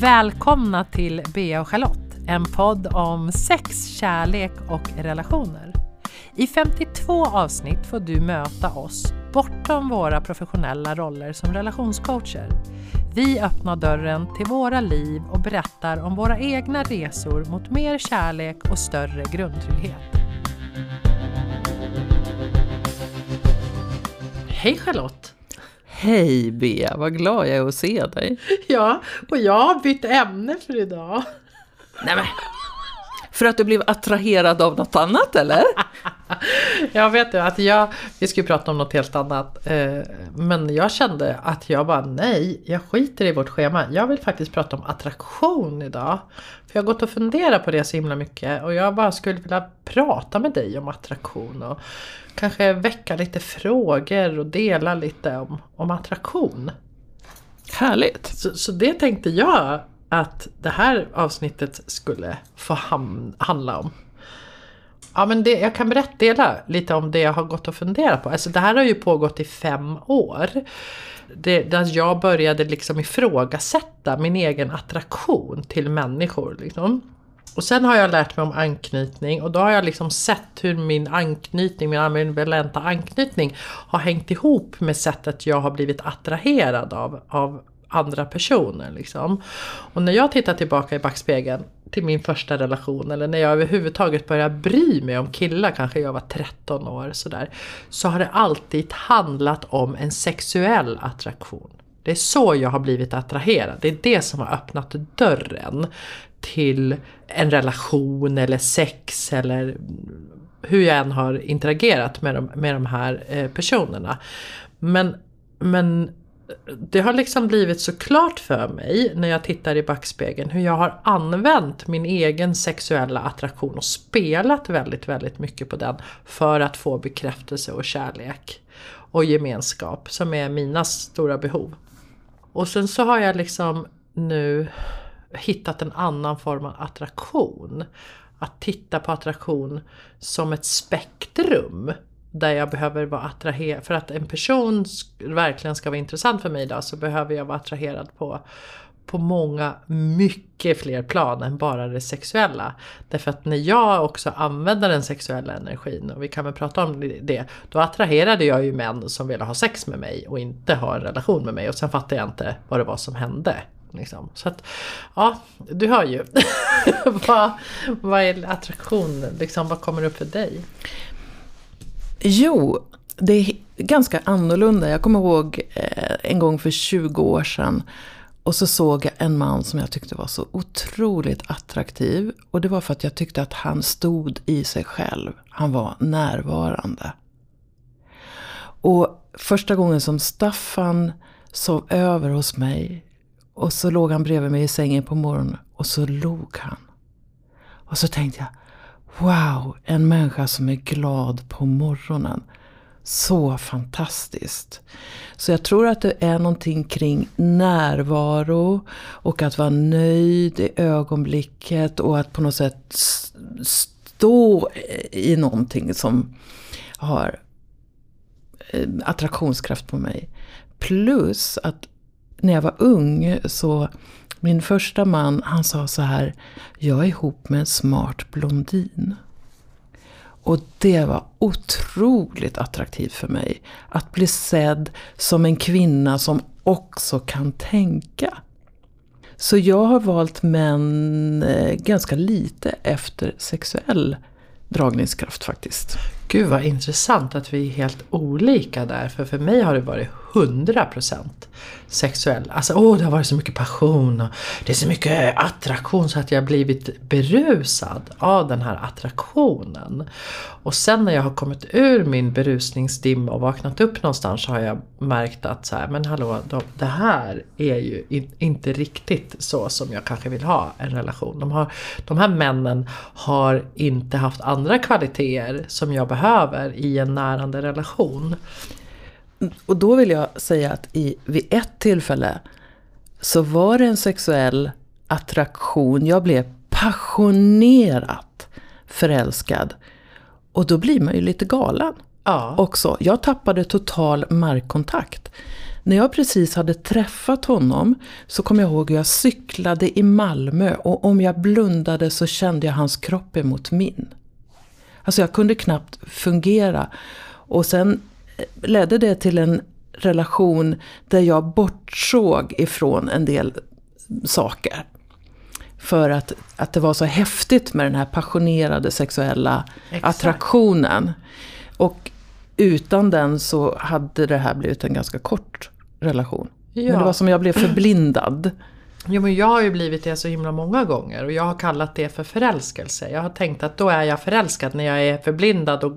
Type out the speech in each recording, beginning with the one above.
Välkomna till Bea och Charlotte, en podd om sex, kärlek och relationer. I 52 avsnitt får du möta oss bortom våra professionella roller som relationscoacher. Vi öppnar dörren till våra liv och berättar om våra egna resor mot mer kärlek och större grundtrygghet. Hej Charlotte! Hej Bea, vad glad jag är att se dig. Ja, och jag har bytt ämne för idag. Nej men, för att du blev attraherad av något annat eller? jag vet ju att jag, vi skulle prata om något helt annat. Eh, men jag kände att jag bara nej, jag skiter i vårt schema. Jag vill faktiskt prata om attraktion idag. För jag har gått och funderat på det så himla mycket. Och jag bara skulle vilja prata med dig om attraktion. Och kanske väcka lite frågor och dela lite om, om attraktion. Härligt! Så, så det tänkte jag att det här avsnittet skulle få ham- handla om. Ja men det, jag kan berätta lite om det jag har gått och funderat på. Alltså det här har ju pågått i fem år. Det, där alltså, jag började liksom ifrågasätta min egen attraktion till människor. Liksom. Och sen har jag lärt mig om anknytning och då har jag liksom sett hur min anknytning, min ambivalenta anknytning har hängt ihop med sättet jag har blivit attraherad av, av andra personer. Liksom. Och när jag tittar tillbaka i backspegeln till min första relation eller när jag överhuvudtaget började bry mig om killar, kanske jag var 13 år sådär. Så har det alltid handlat om en sexuell attraktion. Det är så jag har blivit attraherad. Det är det som har öppnat dörren till en relation eller sex eller hur jag än har interagerat med de, med de här eh, personerna. Men, men det har liksom blivit så klart för mig när jag tittar i backspegeln hur jag har använt min egen sexuella attraktion och spelat väldigt, väldigt mycket på den för att få bekräftelse och kärlek och gemenskap som är mina stora behov. Och sen så har jag liksom nu hittat en annan form av attraktion. Att titta på attraktion som ett spektrum där jag behöver vara attraherad. För att en person verkligen ska vara intressant för mig idag så behöver jag vara attraherad på, på många, mycket fler plan än bara det sexuella. Därför att när jag också använder den sexuella energin, och vi kan väl prata om det, då attraherade jag ju män som ville ha sex med mig och inte ha en relation med mig. Och sen fattade jag inte vad det var som hände. Liksom. Så att, ja, du hör ju. vad, vad är attraktion? Liksom, vad kommer upp för dig? Jo, det är ganska annorlunda. Jag kommer ihåg eh, en gång för 20 år sedan. Och så såg jag en man som jag tyckte var så otroligt attraktiv. Och det var för att jag tyckte att han stod i sig själv. Han var närvarande. Och första gången som Staffan sov över hos mig. Och så låg han bredvid mig i sängen på morgonen. Och så log han. Och så tänkte jag, Wow, en människa som är glad på morgonen. Så fantastiskt. Så jag tror att det är någonting kring närvaro och att vara nöjd i ögonblicket och att på något sätt stå i någonting som har eh, attraktionskraft på mig. Plus att när jag var ung så min första man, han sa så här. Jag är ihop med en smart blondin. Och det var otroligt attraktivt för mig. Att bli sedd som en kvinna som också kan tänka. Så jag har valt män eh, ganska lite efter sexuell dragningskraft faktiskt. Gud vad intressant att vi är helt olika där. För för mig har det varit 100% sexuell. Alltså åh, det har varit så mycket passion och det är så mycket attraktion så att jag har blivit berusad av den här attraktionen. Och sen när jag har kommit ur min berusningsdimma och vaknat upp någonstans så har jag märkt att så här, men hallå, de, det här är ju in, inte riktigt så som jag kanske vill ha en relation. De, har, de här männen har inte haft andra kvaliteter som jag behöver i en närande relation. Och då vill jag säga att i, vid ett tillfälle så var det en sexuell attraktion. Jag blev passionerat förälskad. Och då blir man ju lite galen ja. också. Jag tappade total markkontakt. När jag precis hade träffat honom så kom jag ihåg hur jag cyklade i Malmö och om jag blundade så kände jag hans kropp emot min. Alltså jag kunde knappt fungera. Och sen ledde det till en relation där jag bortsåg ifrån en del saker. För att, att det var så häftigt med den här passionerade sexuella Exakt. attraktionen. Och utan den så hade det här blivit en ganska kort relation. Men Ja. det var som jag blev förblindad. Jo men jag har ju blivit det så himla många gånger och jag har kallat det för förälskelse. Jag har tänkt att då är jag förälskad när jag är förblindad och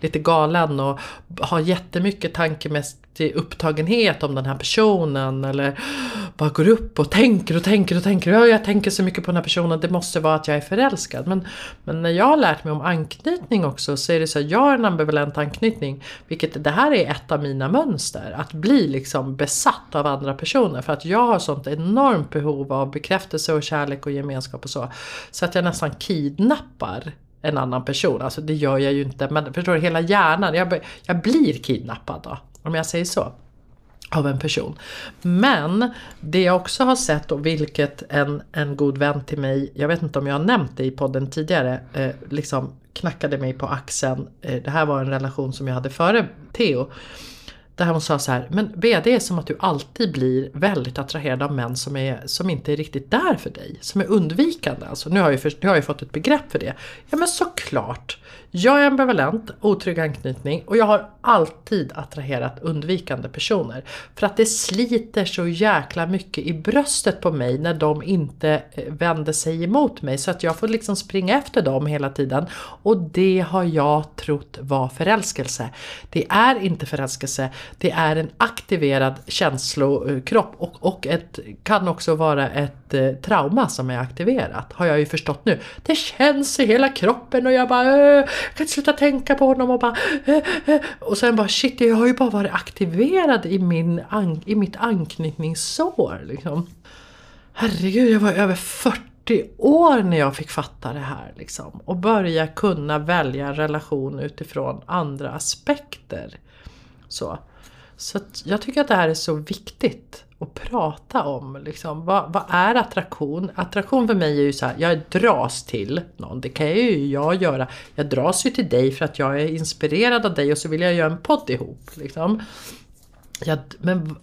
lite galen och har jättemycket tankemässig upptagenhet om den här personen eller bara går upp och tänker och tänker och tänker. Ja, jag tänker så mycket på den här personen, det måste vara att jag är förälskad. Men, men när jag har lärt mig om anknytning också så är det så att jag har en ambivalent anknytning. Vilket det här är ett av mina mönster. Att bli liksom besatt av andra personer. För att jag har sånt enormt behov av bekräftelse och kärlek och gemenskap och så. Så att jag nästan kidnappar en annan person. Alltså det gör jag ju inte. Men förstår du, hela hjärnan. Jag, jag blir kidnappad då. Om jag säger så av en person. Men det jag också har sett och vilket en, en god vän till mig, jag vet inte om jag har nämnt det i podden tidigare, eh, liksom knackade mig på axeln. Eh, det här var en relation som jag hade före Theo. Där hon sa så här, men Bea det är som att du alltid blir väldigt attraherad av män som, är, som inte är riktigt där för dig. Som är undvikande. Alltså, nu, har jag ju nu har jag fått ett begrepp för det. Ja men såklart. Jag är ambivalent, otrygg anknytning och jag har alltid attraherat undvikande personer. För att det sliter så jäkla mycket i bröstet på mig när de inte eh, vänder sig emot mig. Så att jag får liksom springa efter dem hela tiden. Och det har jag trott var förälskelse. Det är inte förälskelse. Det är en aktiverad känslokropp och, och ett, kan också vara ett eh, trauma som är aktiverat. Har jag ju förstått nu. Det känns i hela kroppen och jag bara äh, jag kan inte sluta tänka på honom och bara äh, äh. Och sen bara shit jag har ju bara varit aktiverad i, min an, i mitt anknytningssår liksom. Herregud jag var över 40 år när jag fick fatta det här liksom. Och börja kunna välja en relation utifrån andra aspekter. Så, så att jag tycker att det här är så viktigt att prata om. Liksom. Vad, vad är attraktion? Attraktion för mig är ju så här, jag dras till någon. Det kan ju jag göra. Jag dras ju till dig för att jag är inspirerad av dig och så vill jag göra en podd ihop. Liksom. Jag, men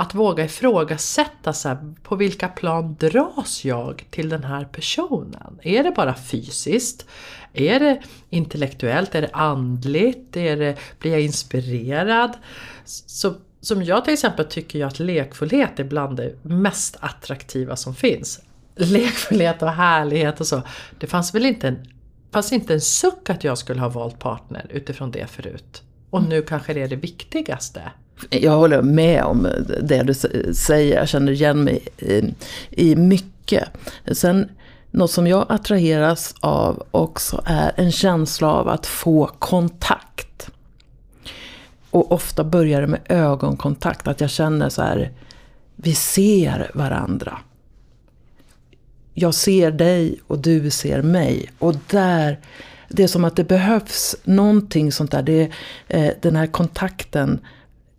att våga ifrågasätta så här, på vilka plan dras jag till den här personen? Är det bara fysiskt? Är det intellektuellt? Är det andligt? Är det, blir jag inspirerad? Så, som jag till exempel tycker jag att lekfullhet är bland det mest attraktiva som finns. Lekfullhet och härlighet och så. Det fanns väl inte en, fanns inte en suck att jag skulle ha valt partner utifrån det förut. Och nu kanske det är det viktigaste. Jag håller med om det du säger, jag känner igen mig i, i mycket. Sen något som jag attraheras av också är en känsla av att få kontakt. Och ofta börjar det med ögonkontakt, att jag känner så här, vi ser varandra. Jag ser dig och du ser mig. Och där, det är som att det behövs någonting sånt där. Det är eh, den här kontakten,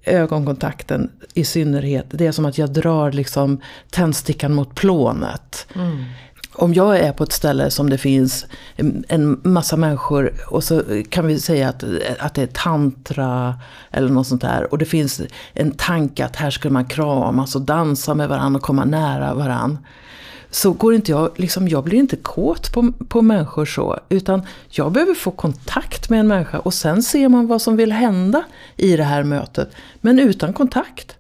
ögonkontakten i synnerhet. Det är som att jag drar liksom tändstickan mot plånet. Mm. Om jag är på ett ställe som det finns en massa människor och så kan vi säga att, att det är tantra eller något sånt där. Och det finns en tanke att här skulle man kramas och dansa med varandra och komma nära varandra. Så går inte jag, liksom, jag blir inte kåt på, på människor så. Utan jag behöver få kontakt med en människa och sen ser man vad som vill hända i det här mötet. Men utan kontakt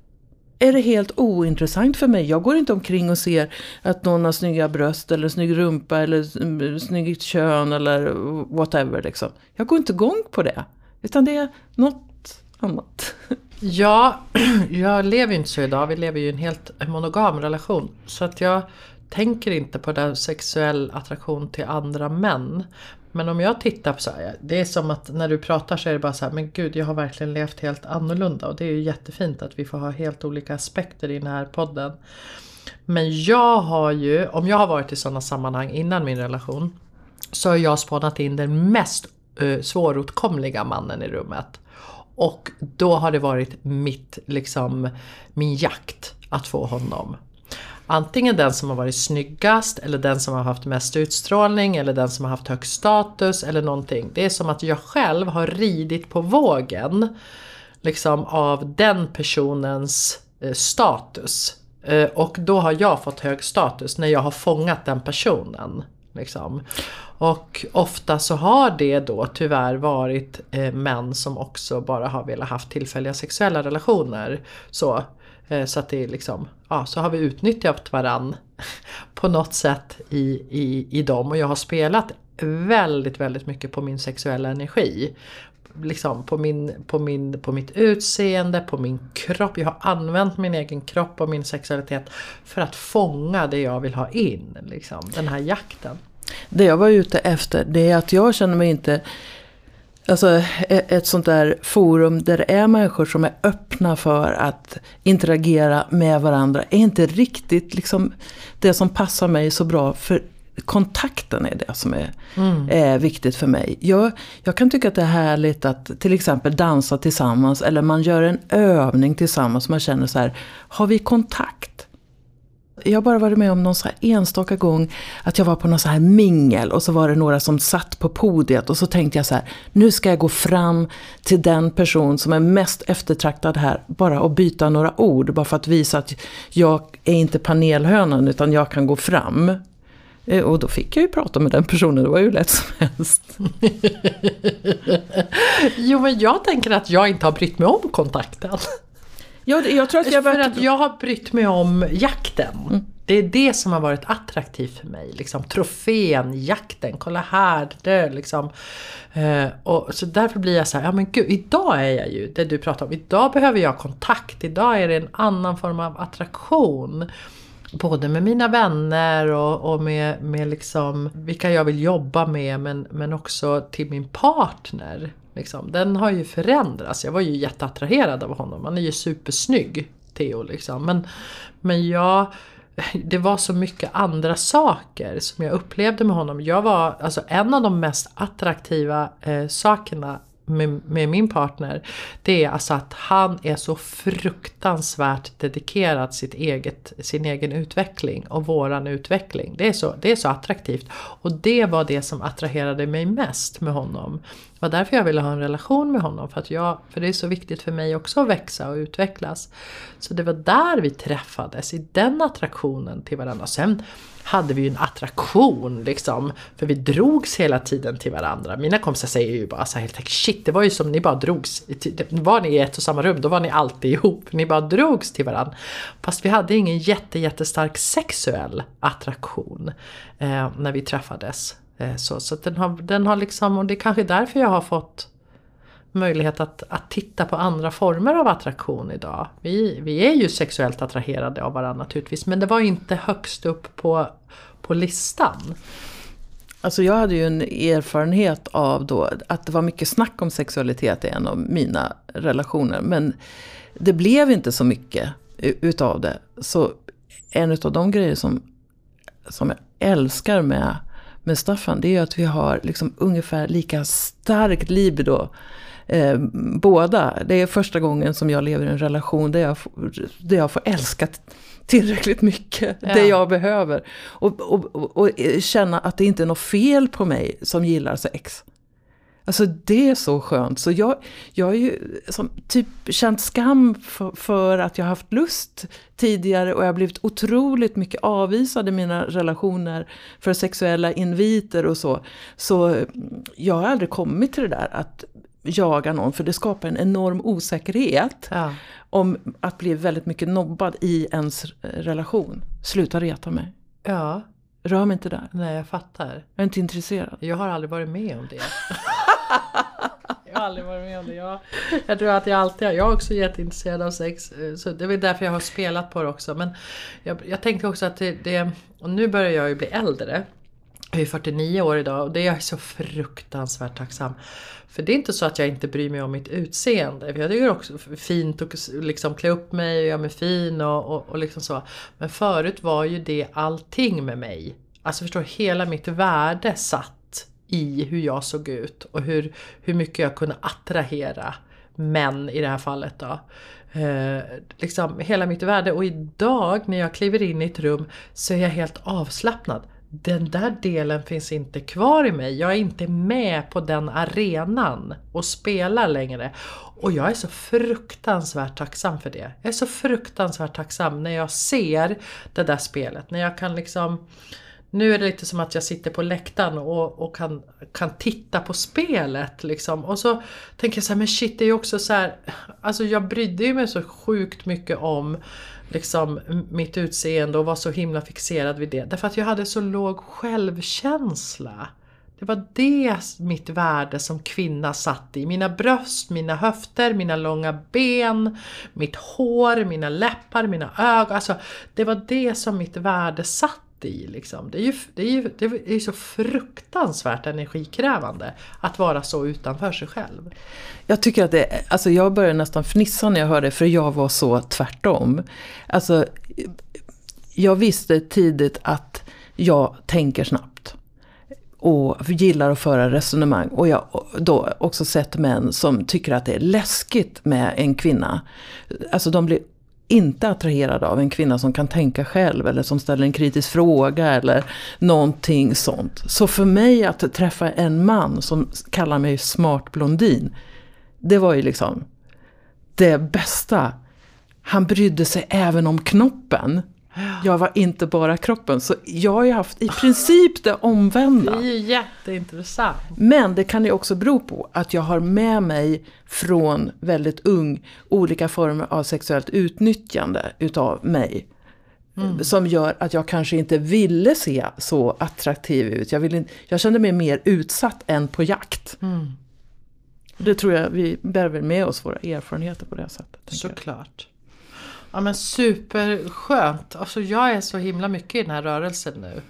är det helt ointressant för mig. Jag går inte omkring och ser att någon har snygga bröst eller snygg rumpa eller snyggt kön eller whatever. Liksom. Jag går inte igång på det. Utan det är något annat. Ja, jag lever ju inte så idag. Vi lever ju i en helt monogam relation. Så att jag tänker inte på den sexuell attraktion till andra män. Men om jag tittar på så här, det är som att när du pratar så är det bara så här, men gud jag har verkligen levt helt annorlunda och det är ju jättefint att vi får ha helt olika aspekter i den här podden. Men jag har ju, om jag har varit i sådana sammanhang innan min relation, så har jag spånat in den mest uh, svåråtkomliga mannen i rummet. Och då har det varit mitt, liksom, min jakt att få honom. Antingen den som har varit snyggast eller den som har haft mest utstrålning eller den som har haft högst status eller någonting. Det är som att jag själv har ridit på vågen liksom av den personens eh, status. Eh, och då har jag fått hög status när jag har fångat den personen. Liksom. Och ofta så har det då tyvärr varit eh, män som också bara har velat haft tillfälliga sexuella relationer. Så, Eh, så att det är liksom, ja så har vi utnyttjat varann på något sätt i, i, i dem. Och jag har spelat väldigt, väldigt mycket på min sexuella energi liksom på, min, på, min, på mitt utseende, på min kropp. Jag har använt min egen kropp och min sexualitet för att fånga det jag vill ha in. Liksom, den här jakten. Det jag var ute efter det är att jag känner mig inte Alltså e- ett sånt där forum där det är människor som är öppna för att interagera med varandra är inte riktigt liksom det som passar mig så bra. För kontakten är det som är, mm. är viktigt för mig. Jag, jag, kan tycka att det är härligt att till exempel dansa tillsammans eller man gör en övning tillsammans. Man känner så här, har vi kontakt? Jag har bara varit med om någon så här enstaka gång att jag var på någon så här mingel och så var det några som satt på podiet och så tänkte jag så här, nu ska jag gå fram till den person som är mest eftertraktad här, bara och byta några ord, bara för att visa att jag är inte panelhönan utan jag kan gå fram. Eh, och då fick jag ju prata med den personen, det var ju lätt som helst. jo men jag tänker att jag inte har brytt mig om kontakten. Ja, jag tror att jag, för att jag har brytt mig om jakten. Mm. Det är det som har varit attraktivt för mig. Liksom, trofén, jakten, kolla här. Det, liksom. Eh, och så därför blir jag så här, ja men gud, idag är jag ju det du pratar om. Idag behöver jag kontakt, idag är det en annan form av attraktion. Både med mina vänner och, och med, med liksom vilka jag vill jobba med men, men också till min partner. Liksom. Den har ju förändrats. Jag var ju jätteattraherad av honom. Han är ju supersnygg, Theo. Liksom. Men, men jag, det var så mycket andra saker som jag upplevde med honom. Jag var, alltså en av de mest attraktiva eh, sakerna med, med, min partner, det är alltså att han är så fruktansvärt dedikerad sitt eget, sin egen utveckling och våran utveckling. Det är, så, det är så attraktivt. Och det var det som attraherade mig mest med honom. Det var därför jag ville ha en relation med honom. För, att jag, för det är så viktigt för mig också att växa och utvecklas. Så det var där vi träffades, i den attraktionen till varandra. Sen hade vi ju en attraktion liksom. För vi drogs hela tiden till varandra. Mina kompisar säger ju bara så helt enkelt shit det var ju som ni bara drogs. Var ni i ett och samma rum då var ni alltid ihop. Ni bara drogs till varandra. Fast vi hade ingen jätte, jättestark sexuell attraktion eh, när vi träffades. Eh, så så den, har, den har liksom, och det är kanske därför jag har fått möjlighet att, att titta på andra former av attraktion idag. Vi, vi är ju sexuellt attraherade av varandra naturligtvis men det var inte högst upp på, på listan. Alltså jag hade ju en erfarenhet av då att det var mycket snack om sexualitet i en av mina relationer. Men det blev inte så mycket utav det. Så en av de grejer som, som jag älskar med, med Staffan det är att vi har liksom ungefär lika starkt libido eh, båda. Det är första gången som jag lever i en relation där jag, där jag får älska tillräckligt mycket. Ja. Det jag behöver. Och, och, och, och, känna att det inte är något fel på mig som gillar sex. Alltså det är så skönt. Så jag, jag har ju som, typ känt skam för, för, att jag har haft lust tidigare och jag har blivit otroligt mycket avvisad i mina relationer för sexuella inviter och så. Så jag har aldrig kommit till det där att jaga någon för det skapar en enorm osäkerhet. Ja. Om att bli väldigt mycket nobbad i ens relation. Sluta reta mig. Ja. Rör mig inte där. Nej jag fattar. Jag är inte intresserad. Jag har aldrig varit med om det. jag har aldrig varit med om det. Jag, jag tror att jag alltid har. Jag är också jätteintresserad av sex. Så det är väl därför jag har spelat på det också. Men jag, jag tänkte också att det, det och nu börjar jag ju bli äldre. Jag är 49 år idag och det är jag så fruktansvärt tacksam. För det är inte så att jag inte bryr mig om mitt utseende. För jag tycker också fint att liksom klä upp mig och göra mig fin och, och, och liksom så. Men förut var ju det allting med mig. Alltså förstår hela mitt värde satt i hur jag såg ut och hur, hur mycket jag kunde attrahera män i det här fallet då. Eh, liksom hela mitt värde och idag när jag kliver in i ett rum så är jag helt avslappnad. Den där delen finns inte kvar i mig. Jag är inte med på den arenan och spelar längre. Och jag är så fruktansvärt tacksam för det. Jag är så fruktansvärt tacksam när jag ser det där spelet. När jag kan liksom nu är det lite som att jag sitter på läktaren och, och kan, kan titta på spelet liksom. Och så tänker jag så här, men shit det är ju också så här, Alltså jag brydde ju mig så sjukt mycket om liksom mitt utseende och var så himla fixerad vid det. Därför att jag hade så låg självkänsla. Det var det mitt värde som kvinna satt i. Mina bröst, mina höfter, mina långa ben, mitt hår, mina läppar, mina ögon. Alltså, det var det som mitt värde satt i. Liksom. Det, är ju, det, är ju, det är ju så fruktansvärt energikrävande att vara så utanför sig själv. Jag tycker att det, alltså jag börjar nästan fnissa när jag hör det för jag var så tvärtom. Alltså, jag visste tidigt att jag tänker snabbt och gillar att föra resonemang. Och jag har då också sett män som tycker att det är läskigt med en kvinna. Alltså de blir inte attraherad av en kvinna som kan tänka själv eller som ställer en kritisk fråga eller någonting sånt. Så för mig att träffa en man som kallar mig smart blondin, det var ju liksom det bästa. Han brydde sig även om knoppen. Jag var inte bara kroppen. Så jag har ju haft i princip det omvända. Det är ju jätteintressant. Men det kan ju också bero på att jag har med mig från väldigt ung olika former av sexuellt utnyttjande utav mig. Mm. Som gör att jag kanske inte ville se så attraktiv ut. Jag, ville, jag kände mig mer utsatt än på jakt. Mm. Det tror jag vi bär väl med oss våra erfarenheter på det sättet. Såklart. Ja men superskönt. Alltså jag är så himla mycket i den här rörelsen nu.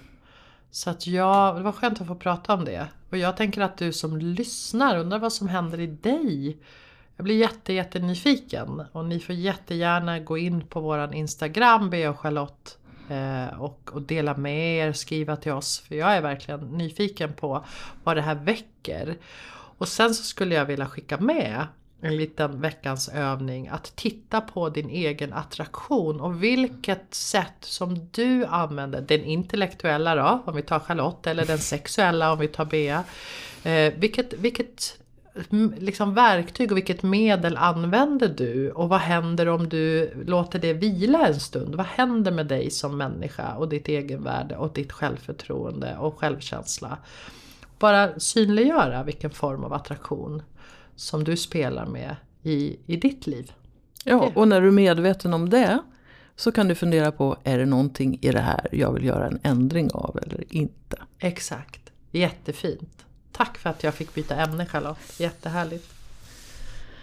Så att jag, det var skönt att få prata om det. Och jag tänker att du som lyssnar undrar vad som händer i dig. Jag blir jätte, jätte nyfiken. Och ni får jättegärna gå in på våran Instagram, Bea och Charlotte. Eh, och, och dela med er, skriva till oss. För jag är verkligen nyfiken på vad det här väcker. Och sen så skulle jag vilja skicka med en liten veckans övning att titta på din egen attraktion och vilket sätt som du använder, den intellektuella då, om vi tar Charlotte, eller den sexuella om vi tar Bea. Eh, vilket, vilket liksom verktyg och vilket medel använder du och vad händer om du låter det vila en stund? Vad händer med dig som människa och ditt egenvärde och ditt självförtroende och självkänsla? Bara synliggöra vilken form av attraktion som du spelar med i, i ditt liv. Ja, och när du är medveten om det så kan du fundera på, är det någonting i det här jag vill göra en ändring av eller inte? Exakt, jättefint. Tack för att jag fick byta ämne Charlotte, jättehärligt.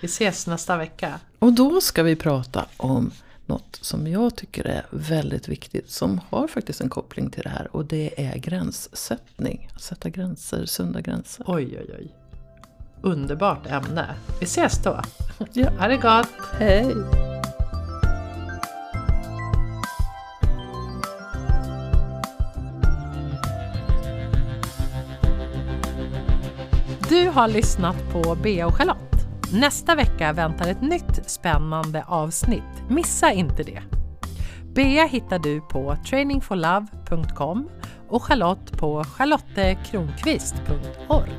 Vi ses nästa vecka. Och då ska vi prata om något som jag tycker är väldigt viktigt som har faktiskt en koppling till det här och det är gränssättning. Att sätta gränser, sunda gränser. Oj, oj, oj underbart ämne. Vi ses då! Ja. Ha det gott! Hej! Du har lyssnat på Bea och Charlotte. Nästa vecka väntar ett nytt spännande avsnitt. Missa inte det! Bea hittar du på trainingforlove.com och Charlotte på charlottekronqvist.org.